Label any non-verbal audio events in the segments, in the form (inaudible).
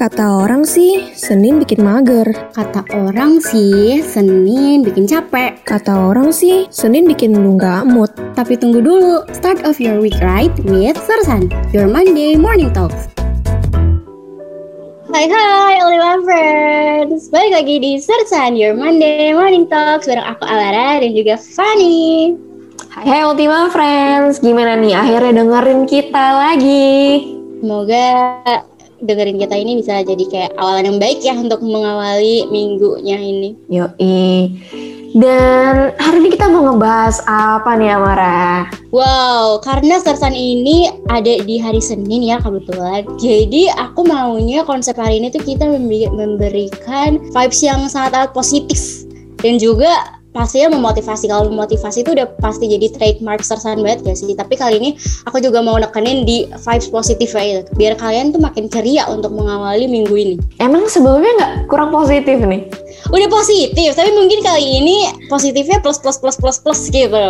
Kata orang sih, Senin bikin mager. Kata orang sih, Senin bikin capek. Kata orang sih, Senin bikin lu nggak mood. Tapi tunggu dulu, start of your week right with Sersan, your Monday morning talks. Hai hai Ultima Friends Balik lagi di Sersan Your Monday Morning Talks Bareng aku Alara dan juga Fanny Hai hai Ultima Friends Gimana nih akhirnya dengerin kita lagi Semoga dengerin kita ini bisa jadi kayak awalan yang baik ya untuk mengawali minggunya ini. Yoi. Dan hari ini kita mau ngebahas apa nih Amara? Wow, karena sersan ini ada di hari Senin ya kebetulan. Jadi aku maunya konsep hari ini tuh kita memberikan vibes yang sangat positif dan juga pastinya memotivasi kalau memotivasi itu udah pasti jadi trademark sersan banget gak sih? Tapi kali ini aku juga mau nekenin di vibes positif aja biar kalian tuh makin ceria untuk mengawali minggu ini. Emang sebelumnya nggak kurang positif nih? Udah positif tapi mungkin kali ini positifnya plus plus plus plus plus gitu.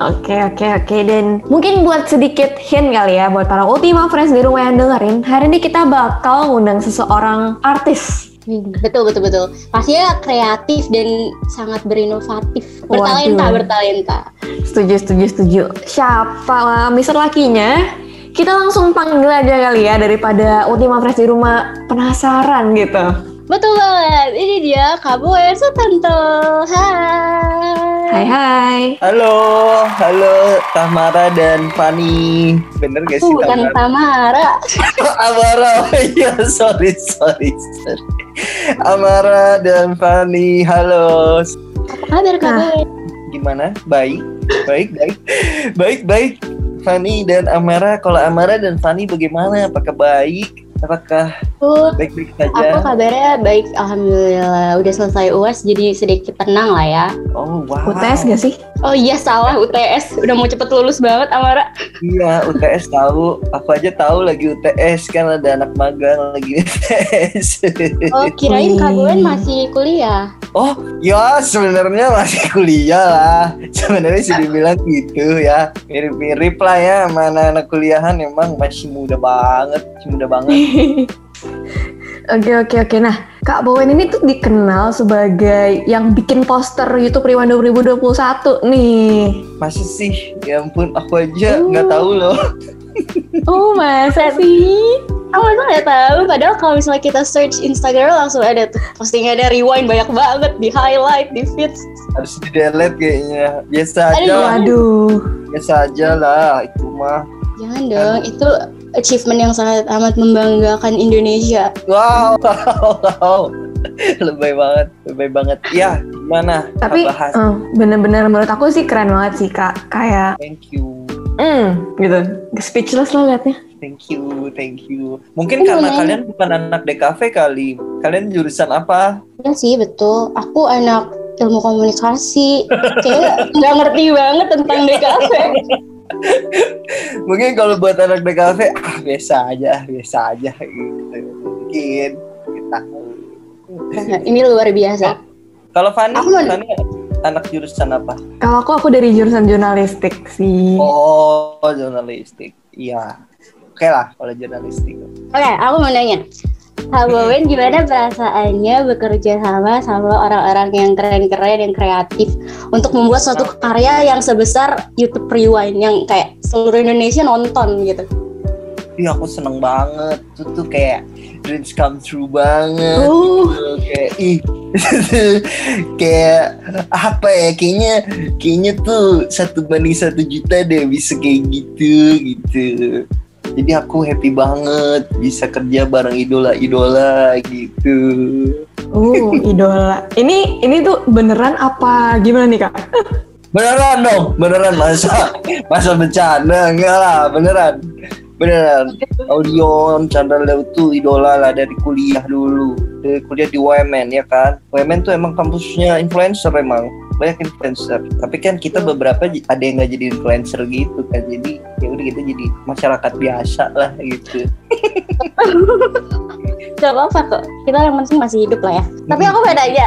Oke oke oke dan. Mungkin buat sedikit hint kali ya buat para Ultima Friends di rumah yang dengerin hari ini kita bakal ngundang seseorang artis Betul betul betul. Pastinya kreatif dan sangat berinovatif, bertalenta Waduh. bertalenta. Setuju setuju setuju. Siapa Mister lakinya? Kita langsung panggil aja kali ya daripada Ultima Fresh di rumah penasaran gitu. Betul banget. Ini dia Boer Sutanto. Hai. Hai hai. Halo, halo Tamara dan Fani. Bener gak sih Bukan Tamara? (laughs) Amara. Iya, sorry, sorry, sorry. Amara dan Fani, halo. Apa kabar kamu? Gimana? Baik, baik, baik, baik, baik. Fani dan Amara, kalau Amara dan Fani bagaimana? Apakah baik? Apakah baik-baik saja? Aku kabarnya baik, alhamdulillah. Udah selesai UAS, jadi sedikit tenang lah ya. Oh wow. UTS gak sih? Oh iya salah UTS. Udah mau cepet lulus banget, Amara. Iya UTS tahu. Aku aja tahu lagi UTS kan ada anak magang lagi UTS. Oh kirain Kak Gwen masih kuliah. Oh ya sebenarnya masih kuliah lah. Sebenarnya sih dibilang gitu ya. Mirip-mirip lah ya. Mana anak kuliahan emang masih muda banget, masih muda banget. (laughs) Oke oke oke. Nah, Kak Bowen ini tuh dikenal sebagai yang bikin poster YouTube Rewind 2021 nih. Masa sih? Ya ampun, aku aja nggak uh. tahu loh. Oh masa sih? Aku masa nggak tahu. Padahal kalau misalnya kita search Instagram langsung ada tuh postingnya ada rewind banyak banget di highlight, di feeds. Harus di delete kayaknya. Biasa aja. Aduh. Biasa aja lah itu mah. Jangan dong, itu achievement yang sangat amat membanggakan Indonesia. Wow, wow, (laughs) lebay banget, lebay banget. Ya, gimana? Tapi uh, bener-bener menurut aku sih keren banget sih kak. Kayak. Thank you. Hmm, gitu. Speechless lah liatnya. Thank you, thank you. Mungkin karena ya. kalian bukan anak DKV kali. Kalian jurusan apa? Ya sih, betul. Aku anak ilmu komunikasi. Kayak (laughs) nggak ngerti banget tentang DKV. (laughs) mungkin kalau buat anak DKV ah biasa aja biasa aja gitu mungkin kita ini luar biasa kalau Fanny aku Fanny anak jurusan apa? Kalau aku aku dari jurusan jurnalistik sih. Oh jurnalistik. Iya. Oke lah kalau jurnalistik. Oke okay, aku mau nanya. Habawen gimana perasaannya bekerja sama sama orang-orang yang keren-keren yang kreatif untuk membuat suatu karya yang sebesar YouTube Rewind yang kayak seluruh Indonesia nonton gitu. Iya aku seneng banget. Itu tuh kayak dreams come true banget uh. gitu. kayak ih (laughs) kayak apa ya kayaknya kayaknya tuh satu banding satu juta deh bisa kayak gitu gitu. Jadi aku happy banget bisa kerja bareng idola-idola gitu. Oh idola. Ini ini tuh beneran apa? Gimana nih kak? Beneran dong beneran. Masa masa bercanda? Enggak lah beneran beneran Audion Chandra Leo tuh idola lah dari kuliah dulu. Dari kuliah di UMN ya kan? UMN tuh emang kampusnya influencer emang banyak influencer tapi kan kita beberapa ada yang nggak jadi influencer gitu kan jadi ya udah kita jadi masyarakat biasa lah gitu (laughs) Gak apa-apa kok, kita yang penting masih hidup lah ya. Tapi aku beda aja.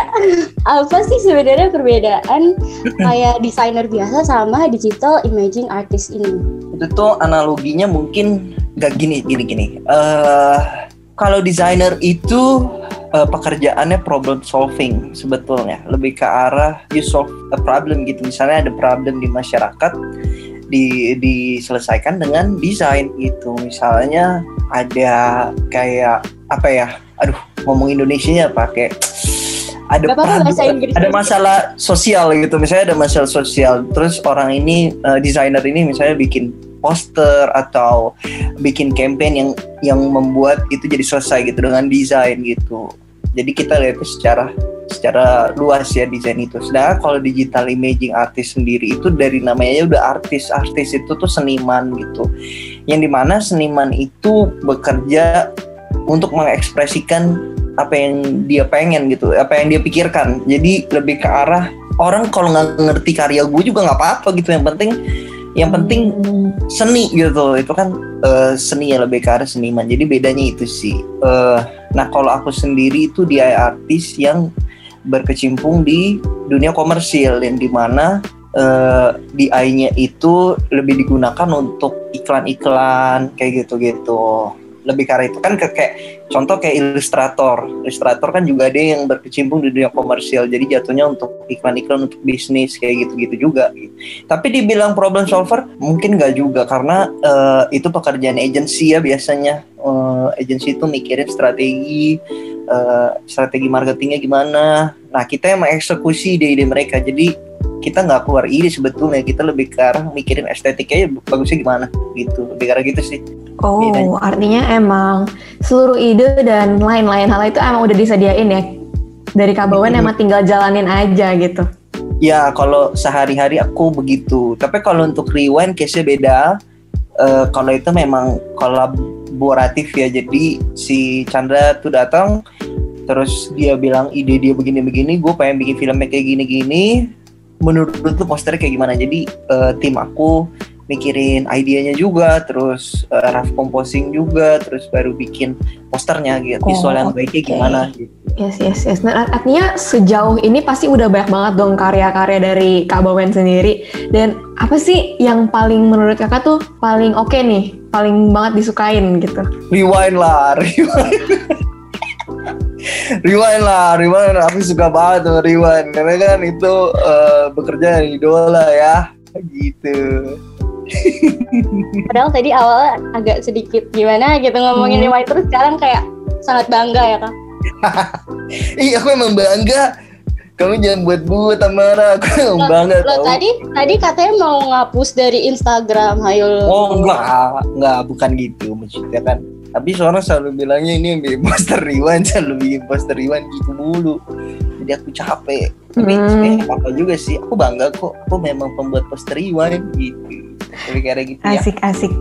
Apa sih sebenarnya perbedaan kayak desainer biasa sama digital imaging artist ini? Itu tuh analoginya mungkin gak gini, gini, gini. Uh, kalau desainer itu uh, pekerjaannya problem solving sebetulnya. Lebih ke arah you solve a problem gitu. Misalnya ada problem di masyarakat di diselesaikan dengan desain gitu. Misalnya ada kayak apa ya aduh ngomong Indonesia nya pakai ada ada masalah sosial gitu. Misalnya ada masalah sosial terus orang ini uh, desainer ini misalnya bikin poster atau bikin campaign yang yang membuat itu jadi selesai gitu dengan desain gitu jadi kita lihat secara secara luas ya desain itu. Sedangkan kalau digital imaging artis sendiri itu dari namanya udah artis. Artis itu tuh seniman gitu. Yang di mana seniman itu bekerja untuk mengekspresikan apa yang dia pengen gitu, apa yang dia pikirkan. Jadi lebih ke arah orang kalau nggak ngerti karya gue juga nggak apa-apa gitu. Yang penting yang penting seni gitu. Itu kan uh, seni yang lebih ke arah seniman. Jadi bedanya itu sih. Uh, nah kalau aku sendiri itu dia artis yang berkecimpung di dunia komersil yang di mana uh, eh, DI-nya itu lebih digunakan untuk iklan-iklan kayak gitu-gitu lebih karena itu. Kan ke, kayak contoh kayak ilustrator. Ilustrator kan juga ada yang berkecimpung di dunia komersial. Jadi jatuhnya untuk iklan-iklan untuk bisnis kayak gitu-gitu juga. Tapi dibilang problem solver mungkin nggak juga. Karena uh, itu pekerjaan agensi ya biasanya. Uh, agensi itu mikirin strategi uh, strategi marketingnya gimana. Nah kita yang mengeksekusi ide-ide mereka. Jadi kita nggak keluar ide sebetulnya. Kita lebih ke arah mikirin estetikanya bagusnya gimana gitu. Lebih ke arah gitu sih oh Bedanya. artinya emang seluruh ide dan lain-lain hal itu emang udah disediain ya? Dari kabawan hmm. emang tinggal jalanin aja gitu? Ya kalau sehari-hari aku begitu. Tapi kalau untuk rewind case-nya beda. Uh, kalau itu memang kolaboratif ya. Jadi si Chandra tuh datang terus dia bilang ide dia begini-begini gue pengen bikin filmnya kayak gini-gini. Menurut lu posternya kayak gimana? Jadi uh, tim aku mikirin idenya juga terus uh, rough composing juga terus baru bikin posternya gitu oh, visual yang baiknya okay. gimana gitu. Yes yes yes. Nah, artinya sejauh ini pasti udah banyak banget dong karya-karya dari Kak Bawen sendiri dan apa sih yang paling menurut kakak tuh paling oke okay nih paling banget disukain gitu? Rewind lah, (laughs) rewind rewind lah, rewind. Aku suka banget tuh rewind karena kan itu uh, bekerja dari idola ya, gitu. (laughs) Padahal tadi awalnya agak sedikit gimana gitu ngomongin hmm. terus sekarang kayak sangat bangga ya kak. (laughs) iya aku emang bangga. Kamu jangan buat-buat Tamara. Aku emang lo, bangga lo tadi tadi katanya mau ngapus dari Instagram ayo oh enggak. Enggak bukan gitu. Maksudnya kan tapi seorang selalu bilangnya ini yang bikin poster rewind (laughs) selalu bikin poster rewind gitu mulu. Jadi aku capek. Tapi hmm. apa juga sih aku bangga kok. Aku memang pembuat poster rewind gitu kayak gitu ya. Asik asik.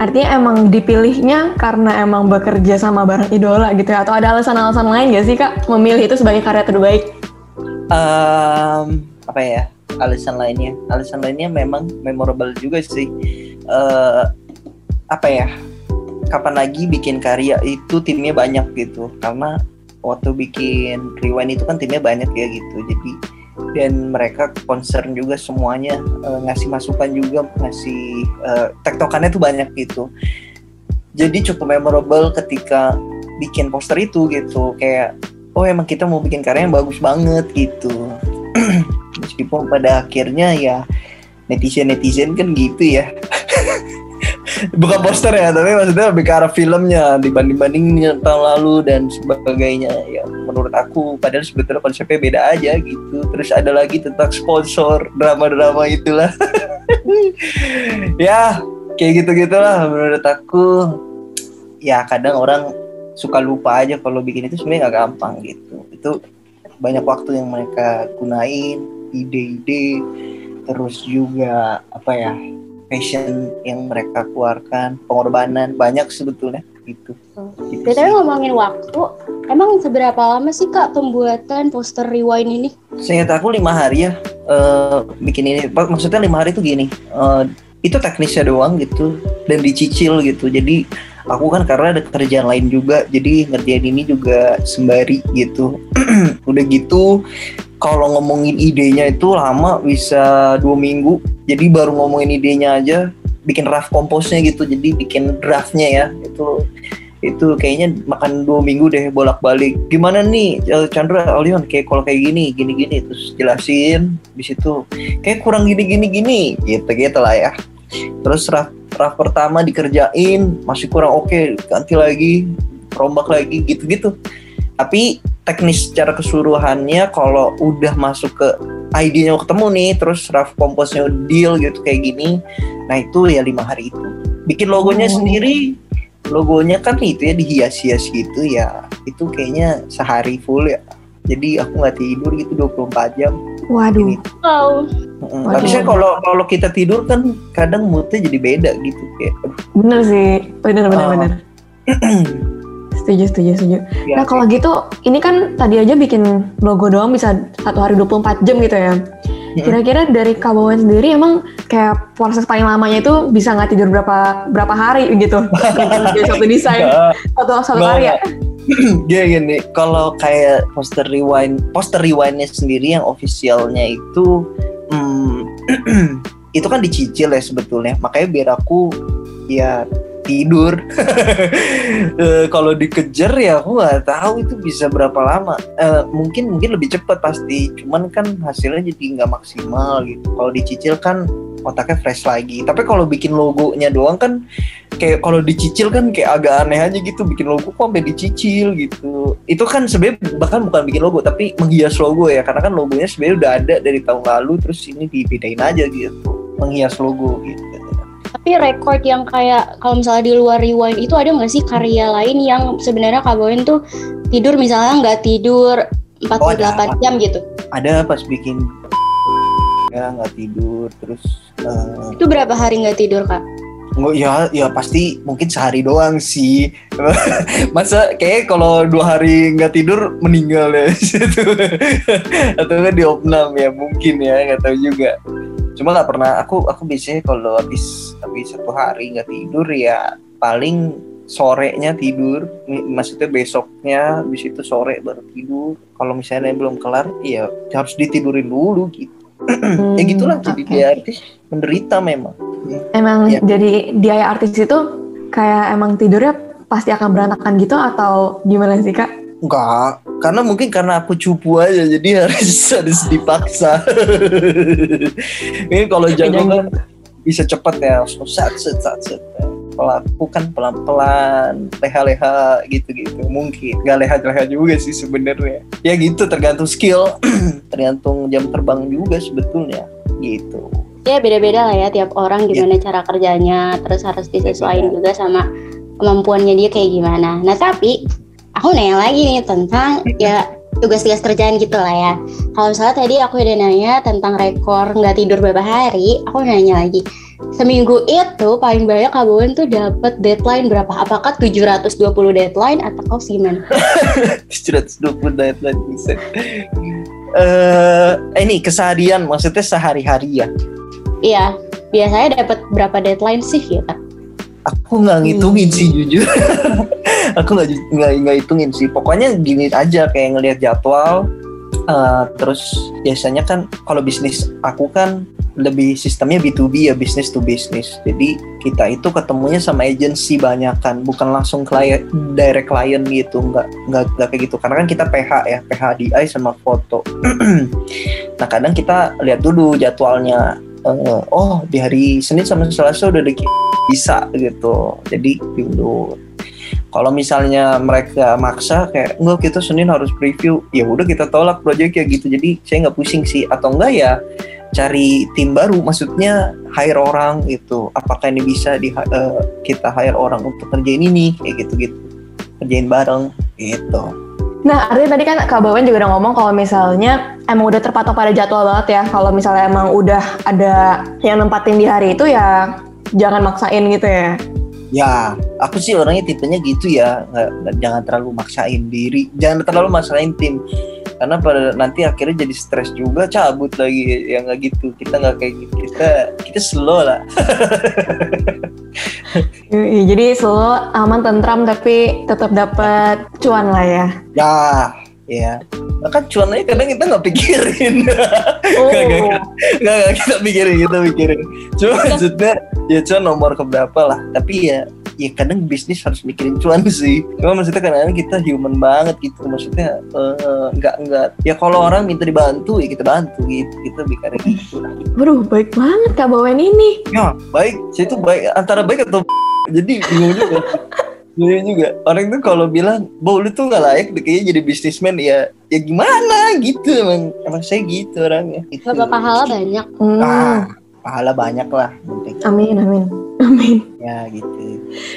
Artinya emang dipilihnya karena emang bekerja sama bareng idola gitu ya? Atau ada alasan-alasan lain gak sih kak? Memilih itu sebagai karya terbaik? Um, apa ya? Alasan lainnya. Alasan lainnya memang memorable juga sih. Uh, apa ya? Kapan lagi bikin karya itu timnya banyak gitu. Karena waktu bikin rewind itu kan timnya banyak ya gitu. Jadi dan mereka concern juga semuanya uh, ngasih masukan juga ngasih uh, tektokannya tuh banyak gitu. Jadi cukup memorable ketika bikin poster itu gitu. Kayak oh emang kita mau bikin karya yang bagus banget gitu. (clears throat) Meskipun pada akhirnya ya netizen netizen kan gitu ya (laughs) bukan poster ya tapi maksudnya lebih ke arah filmnya dibanding bandingnya tahun lalu dan sebagainya. Ya menurut aku padahal sebetulnya konsepnya beda aja gitu. Terus ada lagi tentang sponsor drama-drama itulah. (laughs) Ya kayak gitu gitulah menurut aku. Ya kadang orang suka lupa aja kalau bikin itu sebenarnya nggak gampang gitu. Itu banyak waktu yang mereka gunain ide-ide terus juga apa ya passion yang mereka keluarkan, pengorbanan banyak sebetulnya gitu. gitu Tapi ngomongin waktu, emang seberapa lama sih kak pembuatan poster rewind ini? Saya aku lima hari ya uh, bikin ini. Maksudnya lima hari itu gini, uh, itu teknisnya doang gitu dan dicicil gitu. Jadi aku kan karena ada kerjaan lain juga, jadi ngerjain ini juga sembari gitu. (clears throat) Udah gitu kalau ngomongin idenya itu lama bisa dua minggu. Jadi baru ngomongin idenya aja bikin rough komposnya gitu. Jadi bikin draftnya ya. Itu itu kayaknya makan dua minggu deh bolak-balik. Gimana nih eh, Chandra Alion kayak kalau kayak gini gini gini terus jelasin di situ kayak kurang gini gini gini gitu gitu lah ya. Terus draft draft pertama dikerjain masih kurang oke. Ganti lagi rombak lagi gitu-gitu. Tapi teknis secara keseluruhannya kalau udah masuk ke ID-nya ketemu nih terus rough komposnya deal gitu kayak gini nah itu ya lima hari itu bikin logonya Oh. sendiri logonya kan itu ya dihias-hias gitu ya itu kayaknya sehari full ya jadi aku nggak tidur gitu 24 jam Waduh. Wow. Mm, Waduh. tapi saya kalau kalau kita tidur kan kadang moodnya jadi beda gitu kayak Bener sih. Bener bener Oh. bener. (clears throat) Setuju setuju setuju. ya, Nah kalau gitu, ini kan tadi aja bikin logo doang bisa satu hari 24 jam gitu ya. Kira-kira dari Kak Bawen sendiri emang kayak proses paling lamanya itu bisa nggak tidur berapa berapa hari gitu? (laughs) Jadi satu desain, Nggak, satu nggak, karya. (clears throat) Gini gini, kalau kayak poster rewind, poster rewindnya sendiri yang officialnya itu, hmm, (clears throat) itu kan dicicil ya sebetulnya. Makanya biar aku ya tidur. (laughs) Eh, kalau dikejar ya aku nggak tahu itu bisa berapa lama. Eh, mungkin mungkin lebih cepat pasti. Cuman kan hasilnya jadi nggak maksimal gitu. Kalau dicicil kan otaknya fresh lagi. Tapi kalau bikin logonya doang kan kayak kalau dicicil kan kayak agak aneh aja gitu bikin logo kok sampai dicicil gitu itu kan sebenarnya bahkan bukan bikin logo tapi menghias logo ya karena kan logonya sebenarnya udah ada dari tahun lalu terus ini dipindahin aja gitu menghias logo gitu Tapi record yang kayak kalau misalnya di luar rewind itu ada nggak sih karya lain yang sebenarnya Kak Bowen tuh tidur misalnya nggak tidur 48 Oh, ada. jam gitu. ada pas bikin ya nggak tidur terus eh, Itu berapa hari nggak tidur Kak? nggak ya ya pasti mungkin sehari doang sih (laughs) masa kayak kalau dua hari nggak tidur meninggal ya (laughs) atau kan di opnam ya mungkin ya nggak tahu juga cuma nggak pernah aku aku biasanya kalau habis habis satu hari nggak tidur ya paling sorenya tidur maksudnya besoknya habis itu sore baru tidur kalau misalnya belum kelar ya harus ditidurin dulu gitu (clears throat) ya gitulah jadi oke. dia artis menderita memang Emang Ya. jadi dia artis itu kayak emang tidurnya pasti akan berantakan gitu atau gimana sih kak? Enggak, karena mungkin karena aku cupu aja jadi (laughs) harus harus dipaksa. Ini kalau jago kan bisa cepet ya, langsung sat set sat set. Kalau aku kan pelan-pelan, leha-leha gitu-gitu. Mungkin nggak leha-leha juga sih sebenarnya. Ya gitu, tergantung skill, (clears throat) tergantung jam terbang juga sebetulnya. Gitu. Ya beda-beda lah ya tiap orang gimana cara kerjanya, terus harus disesuaikan juga sama kemampuannya dia kayak gimana. Nah tapi aku nanya lagi nih tentang ya tugas-tugas kerjaan gitu lah ya. Kalau misalnya tadi aku udah nanya tentang rekor nggak tidur berapa hari, aku nanya lagi. Seminggu itu paling banyak Kak Bowen tuh dapat deadline berapa? Apakah 720 deadline atau gimana? (laughs) 120 deadline buset. Eh, ini keseharian maksudnya sehari-hari ya. Iya, biasanya dapat berapa deadline sih gitu? aku nggak ngitungin sih jujur (laughs) aku nggak nggak hitungin sih. Pokoknya gini aja kayak ngelihat jadwal eh, terus biasanya kan kalau bisnis aku kan lebih sistemnya B2B ya business to business. Jadi kita itu ketemunya sama agency banyak kan bukan langsung klien direct client gitu. Nggak nggak nggak kayak gitu. Karena kan kita PH ya PH DI sama foto. (clears throat) Nah kadang kita lihat dulu jadwalnya. Eh, oh di hari Senin sama Selasa udah bisa gitu. Jadi diundur kalau misalnya mereka maksa kayak enggak kita Senin harus preview. Ya udah kita tolak proyeknya gitu. Jadi saya nggak pusing sih. Atau enggak ya cari tim baru maksudnya hire orang gitu. Apakah ini bisa di eh, kita hire orang untuk kerjain ini? Kayak gitu gitu kerjain bareng gitu. Nah, artinya tadi kan Kak Bawen juga udah ngomong kalau misalnya emang udah terpatok pada jadwal banget ya. Kalau misalnya emang udah ada yang nempatin di hari itu ya jangan maksain gitu ya. Ya, aku sih orangnya tipenya gitu ya, nggak, nggak- jangan terlalu maksain diri, jangan terlalu maksain tim, karena pada nanti akhirnya jadi stres juga, cabut lagi, ya nggak gitu, kita nggak kayak gitu, kita kita slow lah. (laughs) Jadi selalu aman tentram tapi tetap dapat cuan lah ya. Ya, ya, nah, kan cuannya kadang kita nggak pikirin, (laughs) Oh, Nggak, nggak, nggak nggak, kita pikirin, kita pikirin, cuma maksudnya ya cuan nomor keberapa lah, tapi ya ya kadang bisnis harus mikirin cuan (laughs) sih. Cuma maksudnya kadang kita human banget gitu. Maksudnya eh, nggak nggak. Ya kalau orang minta dibantu ya kita bantu gitu. Kita bicara gitu. Waduh, baik banget Kak Bawen ini. ya baik. Saya tuh baik antara baik atau (laughs) jadi bingung juga. Bingung juga. Orang tuh kalau bilang Bo lu tuh nggak layak deh kayaknya jadi bisnismen ya ya gimana? Gitu emang. Emang saya gitu orangnya. Gitu. Gak pahala banyak. Hmm. ah pahala banyak lah penting. Amin, amin. (laughs) Amin. ya gitu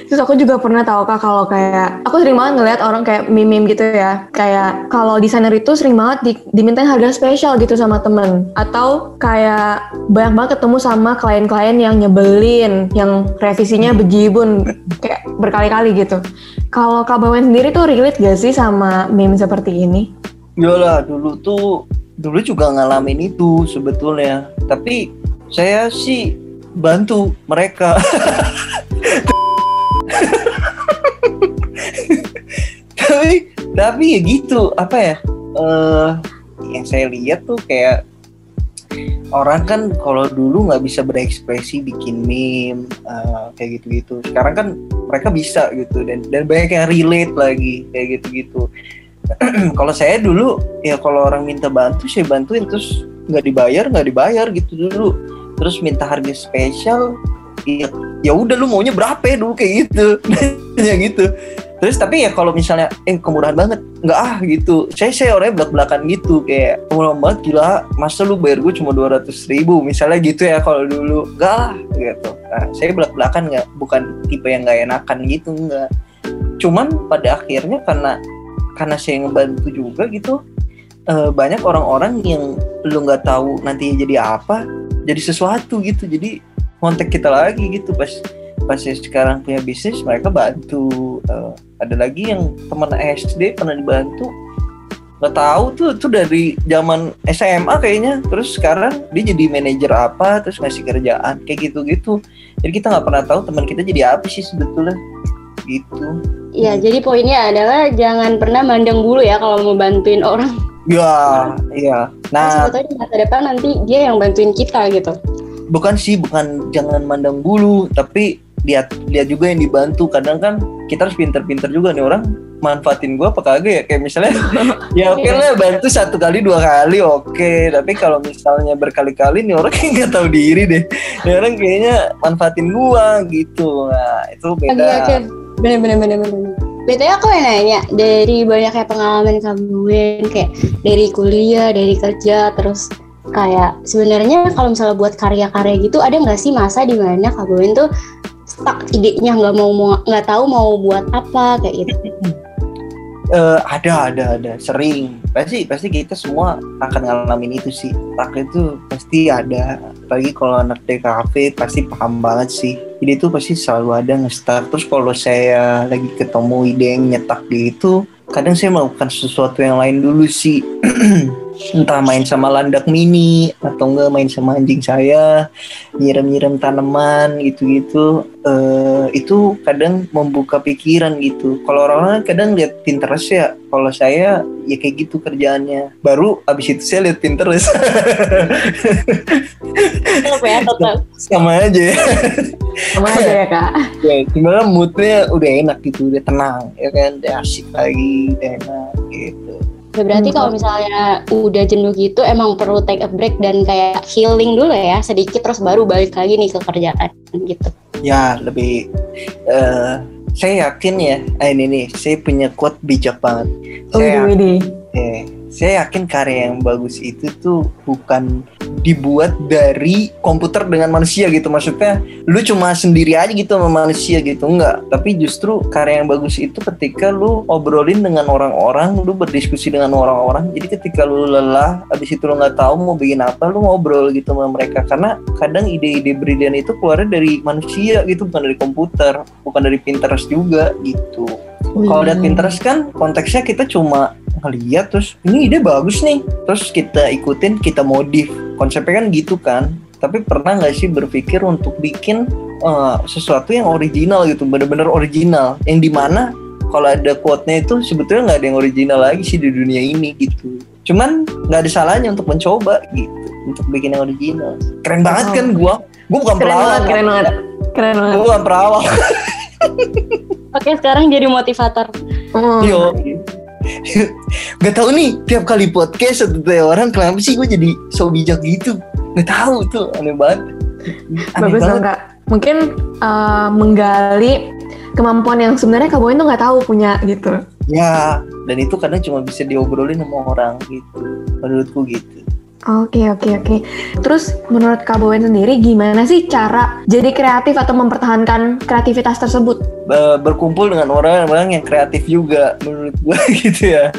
Terus aku juga pernah tahu kak kalau kayak aku sering banget ngeliat orang kayak meme gitu ya. Kayak kalau desainer itu sering banget di, dimintain harga spesial gitu sama temen. Atau kayak banyak banget ketemu sama klien-klien yang nyebelin, yang revisinya bejibun kayak berkali-kali gitu. Kalau Kak Bawen sendiri tuh relate gak sih sama meme seperti ini? Yolah dulu tuh dulu juga ngalamin itu sebetulnya tapi saya sih bantu mereka. Tapi tapi ya gitu apa ya eh yang saya lihat tuh kayak orang kan kalau dulu nggak bisa berekspresi bikin meme eh, kayak gitu-gitu. Sekarang kan mereka bisa gitu dan dan banyak yang relate lagi kayak gitu-gitu. (clears throat) Kalau saya dulu ya kalau orang minta bantu saya bantuin terus nggak dibayar nggak dibayar gitu dulu. Terus minta harga spesial ya ya udah lu maunya berapa ya dulu kayak gitu. (laughs) Ya gitu. Terus tapi ya kalau misalnya eh kemurahan banget. Nggak ah gitu. Saya saya orangnya belak belakan gitu kayak murah banget gila masa lu bayar gue cuma dua ratus ribu? Misalnya gitu ya kalau dulu. Enggak lah gitu. Nah, saya belak belakan nggak bukan tipe yang nggak enakan gitu nggak. Cuman pada akhirnya karena karena saya ngebantu juga gitu eh, banyak orang-orang yang lu nggak tahu nantinya jadi apa jadi sesuatu gitu. Jadi kontak kita lagi gitu. Pas pas sekarang punya bisnis mereka bantu. Eh, ada lagi yang teman SD pernah dibantu. Nggak tahu tuh tuh dari zaman SMA kayaknya. Terus sekarang dia jadi manajer apa terus ngasih kerjaan kayak gitu gitu jadi kita nggak pernah tahu teman kita jadi apa sih sebetulnya. Gitu. Iya, jadi poinnya adalah jangan pernah mandang bulu ya kalau mau bantuin orang. Ya iya. Nah. Nah, sebetulnya di masa depan nanti dia yang bantuin kita gitu. bukan sih bukan jangan mandang bulu tapi lihat lihat juga yang dibantu. Kadang kan kita harus pinter-pinter juga nih orang manfaatin gua apa kagak ya? Kayak misalnya (laughs) ya oke lah bantu satu kali dua kali oke. Tapi kalau misalnya berkali-kali nih orang (laughs) kayak nggak tahu diri deh. Nih orang kayaknya manfaatin gua gitu. Nah itu beda. Oke, oke. Bener, bener, bener, bener. BTW aku yang nanya, dari banyaknya pengalaman kamu, kayak dari kuliah, dari kerja, terus kayak sebenarnya kalau misalnya buat karya-karya gitu, ada nggak sih masa di mana Bowen tuh stuck idenya nggak mau nggak tahu mau buat apa kayak gitu. (laughs) Eh, ada ada ada. Sering. Pasti pasti kita semua akan ngalamin itu sih. Tak itu pasti ada. Apalagi kalau anak DKV pasti paham banget sih. Ide itu pasti selalu ada nge-start. Terus kalau saya lagi ketemu ide yang nyetak gitu kadang saya melakukan sesuatu yang lain dulu sih (clears throat) entah main sama landak mini atau enggak main sama anjing saya nyiram-nyiram tanaman gitu-gitu. Eh, itu kadang membuka pikiran gitu. Kalau orang-orang kadang lihat Pinterest ya kalau saya ya kayak gitu kerjaannya. Baru abis itu saya lihat Pinterest. Ya, sama aja. Ya Sama aja ya kak. ya sebenarnya moodnya udah enak gitu udah tenang ya kan? Udah asik lagi udah enak gitu Ya, berarti Hmm. kalau misalnya udah jenuh gitu emang perlu take a break dan kayak healing dulu ya sedikit terus baru balik lagi nih ke kerjaan gitu. ya lebih eh saya yakin ya eh, ini nih saya punya quote bijak banget Oh, saya Widi. Eh, saya yakin karya yang bagus itu tuh bukan dibuat dari komputer dengan manusia gitu. Maksudnya lu cuma sendiri aja gitu sama manusia gitu. Enggak. Tapi justru karya yang bagus itu ketika lu obrolin dengan orang-orang lu berdiskusi dengan orang-orang. Jadi ketika lu lelah habis itu lu nggak tahu mau bikin apa lu ngobrol gitu sama mereka. Karena kadang ide-ide brilian itu keluarnya dari manusia gitu bukan dari komputer bukan dari Pinterest juga gitu. Kalau lihat Pinterest kan konteksnya kita cuma ngeliat terus ini ide bagus nih terus kita ikutin kita modif konsepnya kan gitu kan tapi pernah nggak sih berpikir untuk bikin eh, sesuatu yang original gitu bener-bener original yang di mana kalau ada quote-nya itu sebetulnya nggak ada yang original lagi sih di dunia ini gitu cuman nggak ada salahnya untuk mencoba gitu untuk bikin yang original keren banget kan gua gua bukan Keren pelawak banget, keren banget. Keren banget. gua bukan perawak Oke, sekarang jadi motivator. Hmm. Yo. Gak tahu nih tiap kali podcast atau tiap orang kenapa sih gue jadi so bijak gitu Gak tahu tuh aneh banget Aneh Bagus banget kak. Mungkin uh, menggali kemampuan yang sebenarnya Kak Bowen tuh nggak tahu punya gitu. Ya dan itu kadang cuma bisa diobrolin sama orang gitu Menurutku gitu Oke oke oke. Terus menurut Kak Bowen sendiri gimana sih cara jadi kreatif atau mempertahankan kreativitas tersebut? Be- Berkumpul dengan orang-orang yang kreatif juga menurut gue (laughs) gitu ya.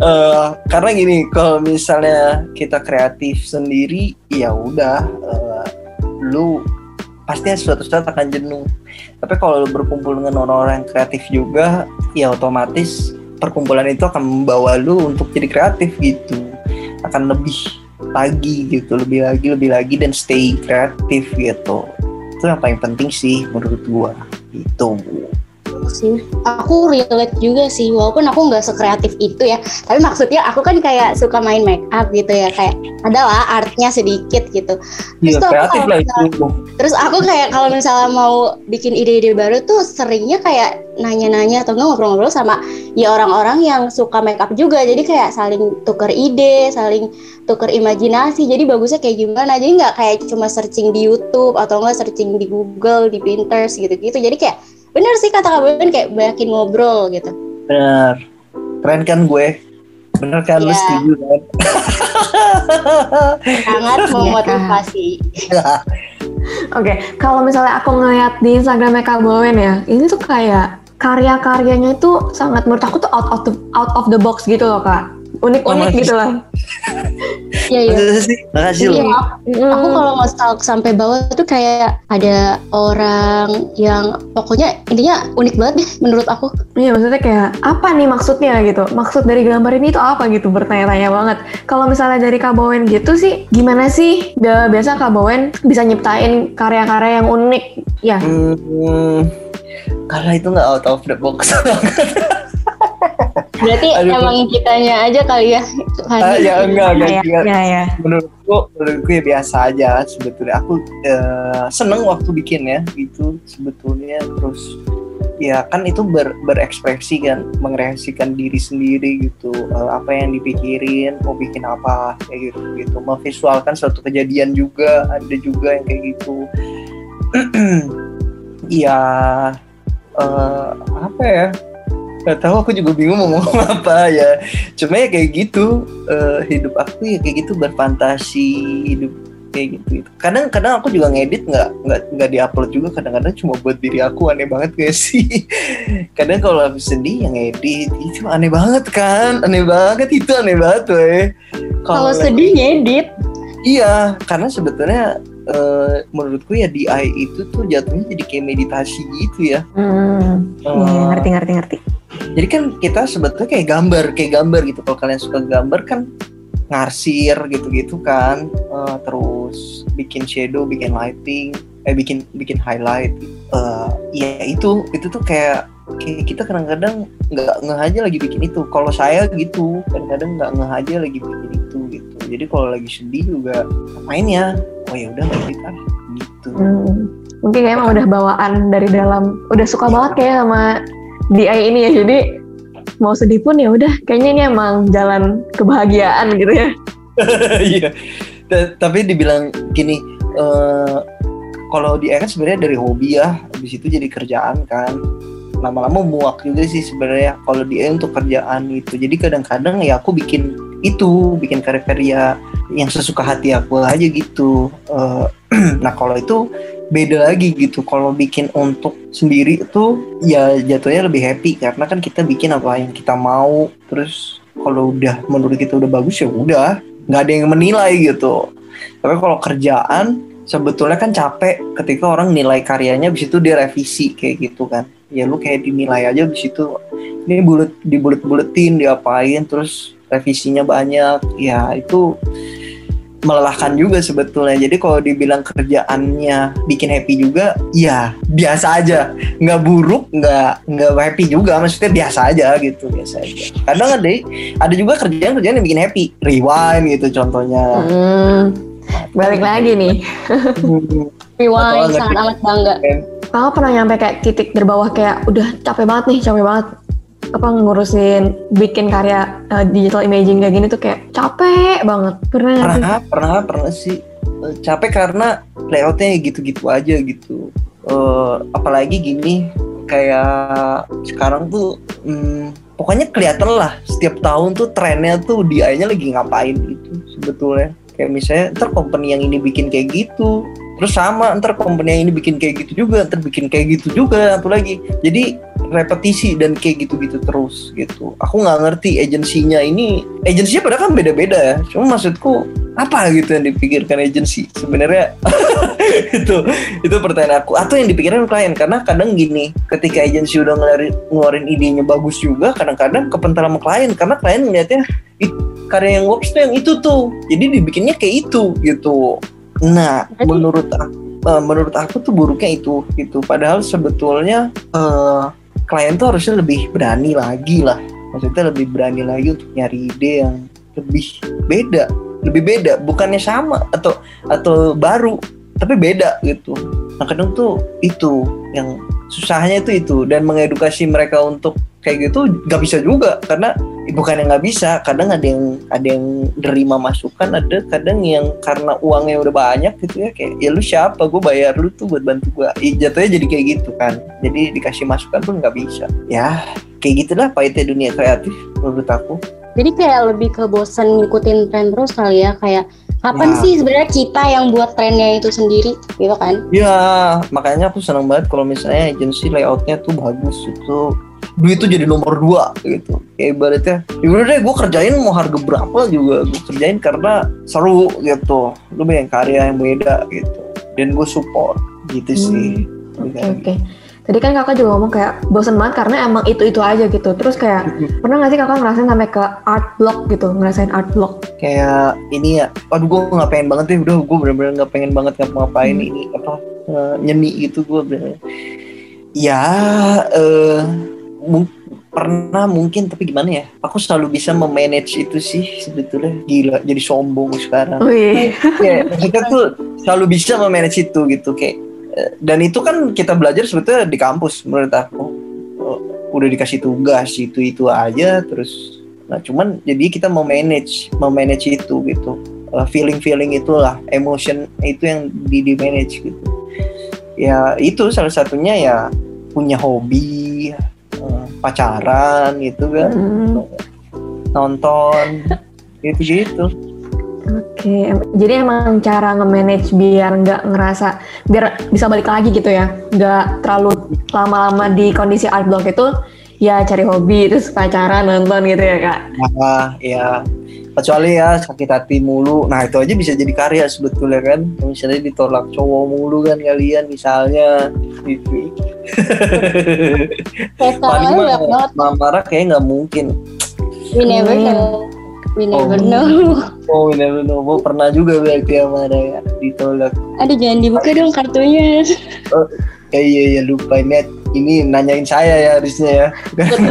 Eh, Karena gini kalau misalnya kita kreatif sendiri ya udah eh, Lu pasti suatu saat akan jenuh. Tapi kalau lu berkumpul dengan orang-orang yang kreatif juga ya otomatis perkumpulan itu akan membawa lu untuk jadi kreatif gitu. Akan lebih lagi gitu lebih lagi lebih lagi dan stay kreatif gitu. Itu yang paling penting sih menurut gua gitu sih. Aku relate juga sih, walaupun aku nggak sekreatif itu ya. Tapi maksudnya aku kan kayak suka main make up gitu ya, kayak adalah artnya sedikit gitu. Tuh aku kreatif kalau lah misalnya- itu Terus aku kayak kalau misalnya mau bikin ide-ide baru tuh seringnya kayak nanya-nanya atau ngobrol-ngobrol sama ya orang-orang yang suka make up juga. Jadi kayak saling tuker ide, saling tuker imajinasi. Jadi bagusnya kayak gimana? Jadi nggak kayak cuma searching di YouTube atau nggak searching di Google, di Pinterest gitu-gitu. Jadi kayak bener sih kata Kak Ben kayak banyakin ngobrol gitu. bener keren kan gue bener kan lu Iya. setuju kan (laughs) Sangat memotivasi. (laughs) Oke, kalau misalnya aku ngeliat di Instagramnya Kak Bowen ya, ini tuh kayak karya-karyanya itu sangat menurut aku tuh out of the, out of the box gitu loh kak. Unik-unik Makasih. gitu lah. Iya iya. Makasih sih makasih Iya, loh aku- aku kalau nggak stalk sampai bawah tuh kayak ada orang yang pokoknya intinya unik banget deh menurut aku. Iya maksudnya kayak apa nih maksudnya gitu? Maksud dari gambar ini itu apa gitu? Bertanya-tanya banget. Kalau misalnya dari Kak Bowen gitu sih, gimana sih? Udah biasa Kak Bowen bisa nyiptain karya-karya yang unik. Ya, Hmm, karena itu nggak out of the box. (laughs) Berarti Aduh. emang kitanya aja kali ya. Ah, ya enggak, enggak, ya, enggak. ya, ya. Menurutku, menurutku ya biasa aja sebetulnya. Aku eh, seneng waktu bikin ya, gitu sebetulnya. Terus ya kan itu ber, berekspresi kan, mengekspresikan diri sendiri gitu. Eh, apa yang dipikirin, mau bikin apa kayak gitu, gitu. Memvisualkan suatu kejadian juga, ada juga yang kayak gitu. (clears throat) Iya, eh, apa ya? Gak tahu aku juga bingung mau ngomong (laughs) apa ya. Cuma ya kayak gitu eh, hidup aku ya kayak gitu berfantasi hidup kayak gitu. Kadang-kadang aku juga ngedit nggak nggak nggak diupload juga. Kadang-kadang cuma buat diri aku aneh banget gak sih? (laughs) Kadang kalau habis sedih yang ngedit itu aneh banget kan? Aneh banget itu aneh banget weh. Kalau sedih ngedit. Iya, karena sebetulnya eh, menurutku ya DI itu tuh jatuhnya jadi kayak meditasi gitu ya. Hmm, iya, Eh, ngerti, ngerti, ngerti. Jadi kan kita sebetulnya kayak gambar, kayak gambar gitu. Kalau kalian suka gambar kan ngarsir gitu-gitu kan, Eh, terus bikin shadow, bikin lighting, eh bikin bikin highlight. Eh, ya itu, itu tuh kayak kayak kita kadang-kadang nggak ngeh aja lagi bikin itu. Kalau saya gitu, kadang-kadang nggak ngeh aja lagi bikin itu gitu. Jadi kalau lagi sedih juga ngapain ya? Oh ya udah ngedit ah gitu. Hmm. Mungkin kayaknya emang udah bawaan dari dalam, udah suka banget kayak sama DI ini ya. Jadi mau sedih pun ya udah, kayaknya ini emang jalan kebahagiaan gitu ya. (laughs) Iya. Ta- Tapi dibilang gini, eh kalau di kan sebenarnya dari hobi ya, habis itu jadi kerjaan kan. Lama-lama muak juga sih sebenarnya kalau di untuk kerjaan itu. Jadi kadang-kadang ya aku bikin itu, bikin karya-karya yang sesuka hati aku aja gitu. Eh, (clears throat) nah kalau itu beda lagi gitu. Kalau bikin untuk sendiri itu ya jatuhnya lebih happy karena kan kita bikin apa yang kita mau. Terus kalau udah menurut kita udah bagus ya udah nggak ada yang menilai gitu. Tapi kalau kerjaan sebetulnya kan capek ketika orang nilai karyanya habis itu dia revisi kayak gitu kan. Ya lu kayak dinilai aja habis itu ini bulet dibulet-buletin diapain terus revisinya banyak. Ya itu melelahkan juga sebetulnya. Jadi kalau dibilang kerjaannya bikin happy juga, ya biasa aja. Nggak buruk, nggak nggak happy juga. Maksudnya biasa aja gitu, biasa aja. Kadang ada ada juga kerjaan-kerjaan yang bikin happy. Rewind gitu contohnya. Hmm. Balik lagi nih. Hmm. Rewind sangat amat bangga. kakak pernah nyampe kayak titik terbawah kayak udah capek banget nih capek banget apa ngurusin bikin karya uh, digital imaging kayak gini tuh kayak capek banget. Pernah nggak sih? pernah pernah pernah sih. Eh, capek karena layoutnya gitu-gitu aja gitu. Eh, apalagi gini kayak sekarang tuh hmm, pokoknya kelihatan lah setiap tahun tuh trennya tuh DI-nya lagi ngapain gitu sebetulnya. Kayak misalnya ntar company yang ini bikin kayak gitu terus sama ntar company yang ini bikin kayak gitu juga ntar bikin kayak gitu juga satu lagi. Jadi repetisi dan kayak gitu-gitu terus gitu. Aku nggak ngerti agensinya ini agensinya padahal kan beda-beda ya. Cuma maksudku apa gitu yang dipikirkan agensi sebenarnya? (laughs) Itu itu pertanyaan aku. Atau yang dipikirkan klien. Karena kadang gini ketika agensi udah ngeluarin, ngeluarin idenya bagus juga kadang-kadang kepental sama klien. Karena klien ngeliatnya "Ih, karya yang works tuh yang itu tuh. Jadi dibikinnya kayak itu gitu. Nah menurut aku eh, menurut aku tuh buruknya itu gitu. Padahal sebetulnya eh, klien tuh harusnya lebih berani lagi lah. Maksudnya lebih berani lagi untuk nyari ide yang lebih beda. Lebih beda bukannya sama atau atau baru tapi beda gitu. Nah kadang tuh itu yang susahnya itu itu. Dan mengedukasi mereka untuk kayak gitu nggak bisa juga karena bukan yang nggak bisa kadang ada yang ada yang nerima masukan ada kadang yang karena uangnya udah banyak gitu ya kayak ya lu siapa? Gue bayar lu tuh buat bantu gue jatuhnya jadi kayak gitu kan. Jadi dikasih masukan pun nggak bisa. Ya kayak gitulah pahitnya dunia kreatif menurut aku. Jadi kayak lebih ke bosen ngikutin tren terus kali ya kayak kapan Ya. sih sebenarnya kita yang buat trennya itu sendiri? Gitu kan? Ya, makanya aku senang banget kalau misalnya agensi layoutnya tuh bagus itu duit tuh jadi nomor dua gitu. Kayak ibaratnya, ya udah deh gue kerjain mau harga berapa juga gue kerjain karena seru gitu. Lu bikin karya yang beda gitu. Dan gue support gitu sih. Oke oke. Tadi kan kakak juga ngomong kayak bosen banget karena emang itu-itu aja gitu. Terus kayak (laughs) pernah nggak sih kakak ngerasain sampai ke art block gitu, ngerasain art block? Kayak ini ya, aduh gue nggak pengen banget deh, udah gue bener-bener nggak pengen banget ngapa-ngapain Hmm. ini apa nyeni gitu gue bener. Ya, eh mung- pernah mungkin tapi gimana ya? Aku selalu bisa memanage itu sih sebetulnya. Gila jadi sombong sekarang. Wih, ya kita tuh selalu bisa memanage itu gitu kayak eh, dan itu kan kita belajar sebetulnya di kampus menurut aku. Eh, udah dikasih tugas itu itu aja terus nah cuman jadi kita mau manage memanage itu gitu. Feeling feeling itulah emotion itu yang di di manage gitu. Ya itu salah satunya ya punya hobi eh, pacaran gitu kan Hmm, nonton gitu gitu oke. Em- Jadi emang cara nge-manage biar nggak ngerasa, biar bisa balik lagi gitu ya, nggak terlalu lama-lama di kondisi art block itu, ya cari hobi terus pacaran nonton gitu ya kak. Nah, ya kecuali ya sakit hati mulu. Nah itu aja bisa jadi karya sebetulnya kan. Misalnya ditolak cowok mulu kan kalian misalnya gitu. (laughs) Paling mah marah kayak nggak mungkin. We never Hmm. know. We never Oh. know. (laughs) Oh we never know. Gua pernah juga berarti yang marah ya ditolak. Aduh jangan dibuka dong kartunya. Ya iya iya lupa net. Ini nanyain saya ya harusnya ya. Betul.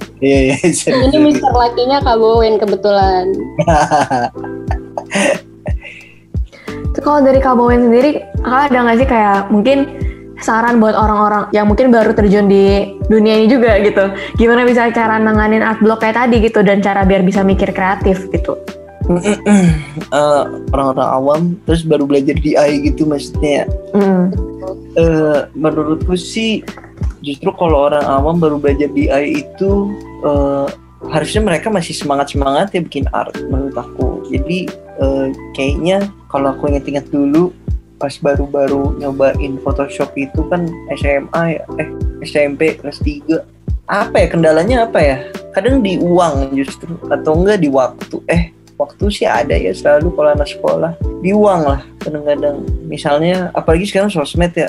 (laughs) Iya iya. (laughs) Ini Mister Lakinya Kak Bowen kebetulan. (laughs) Kalau dari Kak Bowen sendiri, kakak ada nggak sih kayak mungkin saran buat orang-orang yang mungkin baru terjun di dunia ini juga gitu. Gimana bisa cara nanganin art block kayak tadi gitu dan cara biar bisa mikir kreatif gitu. Eh, orang-orang awam terus baru belajar DI gitu maksudnya ya. Hmm. Eh, menurutku sih justru kalau orang awam baru belajar DI itu eh, harusnya mereka masih semangat semangat ya bikin art menurut aku. Jadi eh, kayaknya kalau aku inget-inget dulu pas baru-baru nyobain Photoshop itu kan SMA ya eh SMP kelas 3 apa ya kendalanya apa ya? Kadang di uang justru atau enggak di waktu. Eh waktu sih ada ya selalu kalau anak sekolah di uang lah kadang-kadang misalnya apalagi sekarang sosmed ya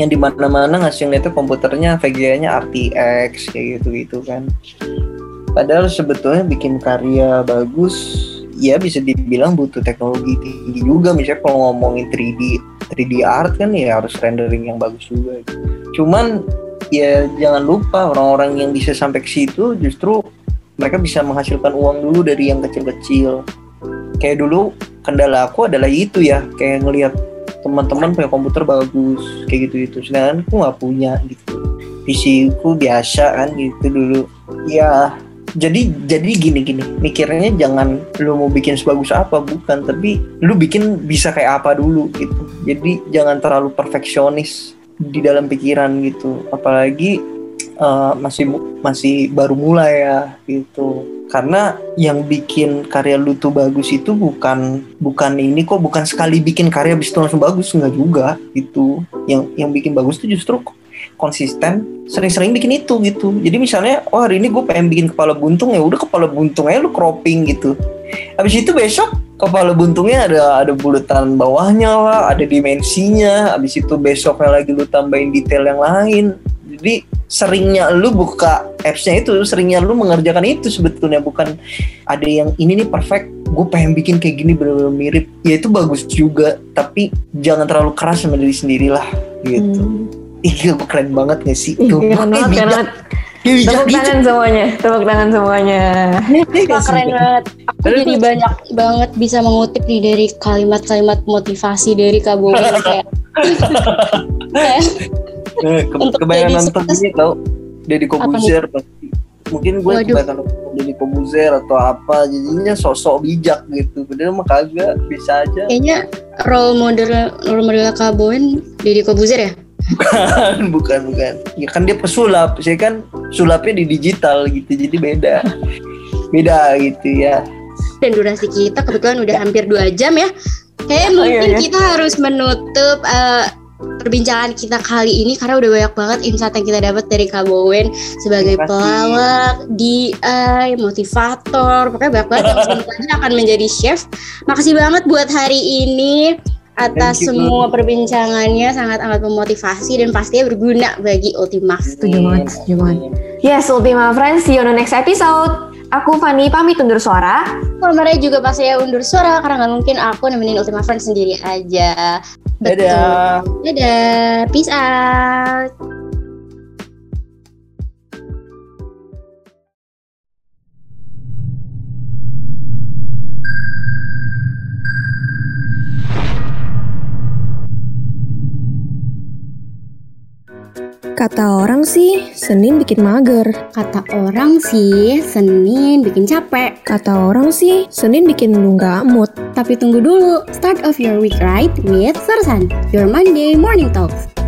yang di mana-mana ngasih ngeliatnya komputernya VGA-nya RTX kayak gitu-gitu kan. Padahal sebetulnya bikin karya bagus ya bisa dibilang butuh teknologi tinggi juga misalnya kalau ngomongin 3D 3D art kan ya harus rendering yang bagus juga. Cuman ya jangan lupa orang-orang yang bisa sampai ke situ justru mereka bisa menghasilkan uang dulu dari yang kecil-kecil. Kayak dulu kendala aku adalah itu ya, kayak ngelihat teman-teman punya komputer bagus kayak gitu gitu sedangkan aku nggak punya gitu. PC ku biasa kan gitu dulu. Ya jadi jadi gini gini mikirnya jangan lu mau bikin sebagus apa bukan. Tapi lu bikin bisa kayak apa dulu gitu. Jadi jangan terlalu perfeksionis di dalam pikiran gitu. Apalagi uh, masih masih baru mulai ya gitu. Karena yang bikin karya lu tuh bagus itu bukan bukan ini kok bukan sekali bikin karya bisa langsung bagus nggak juga gitu. Yang yang bikin bagus tuh justru konsisten sering-sering bikin itu gitu. Jadi misalnya oh hari ini gue pengen bikin kepala buntung ya udah kepala buntung aja lu cropping gitu. Habis itu besok kepala buntungnya ada ada bulutan bawahnya lah ada dimensinya. Habis itu besoknya lagi lu tambahin detail yang lain. Jadi seringnya lu buka appsnya itu seringnya lu mengerjakan itu sebetulnya bukan ada yang ini nih perfect gue pengen bikin kayak gini bener-bener mirip ya itu bagus juga tapi jangan terlalu keras sama diri sendiri lah gitu hmm Iya, gue keren banget gak sih? Tuh, keren banget, keren banget. Tepuk tangan semuanya, tepuk tangan semuanya. Wah, keren banget. Aku jadi banyak banget bisa mengutip nih dari kalimat-kalimat motivasi dari Kak kayak. (laughs) (laughs) (laughs) Eh, ke untuk kebanyakan nonton ini tau. Deddy Kobuzer mungkin gue kebanyakan nonton Deddy Kobuzer atau apa. Jadinya sosok bijak gitu. Padahal mah kagak bisa aja. Kayaknya role model role model Kak Bowen Deddy Kobuzer ya? Bukan (laughs) bukan bukan. Ya kan dia pesulap. Saya kan sulapnya di digital gitu jadi beda. Beda gitu ya. Dan durasi kita kebetulan udah hampir dua jam ya. Kayak oh, mungkin iya, iya. kita harus menutup uh, perbincangan kita kali ini karena udah banyak banget insight yang kita dapat dari Kak Bowen sebagai pelawak, DI, motivator, pokoknya banyak banget yang semoga akan menjadi chef. Makasih banget buat hari ini atas semua perbincangannya sangat amat memotivasi dan pastinya berguna bagi Ultima. Setuju banget, setuju banget. Yes, Ultima Friends, see you on the next episode. Aku Fanny pamit undur suara. Kalau juga pasti ya undur suara karena nggak mungkin aku nemenin Ultima Friends sendiri aja. Betul. Dadah. Dadah. Peace out. Kata orang sih, Senin bikin mager. Kata orang sih, Senin bikin capek. Kata orang sih, Senin bikin lu gak mood. Tapi tunggu dulu, start of your week right with Sersan, your Monday morning talks.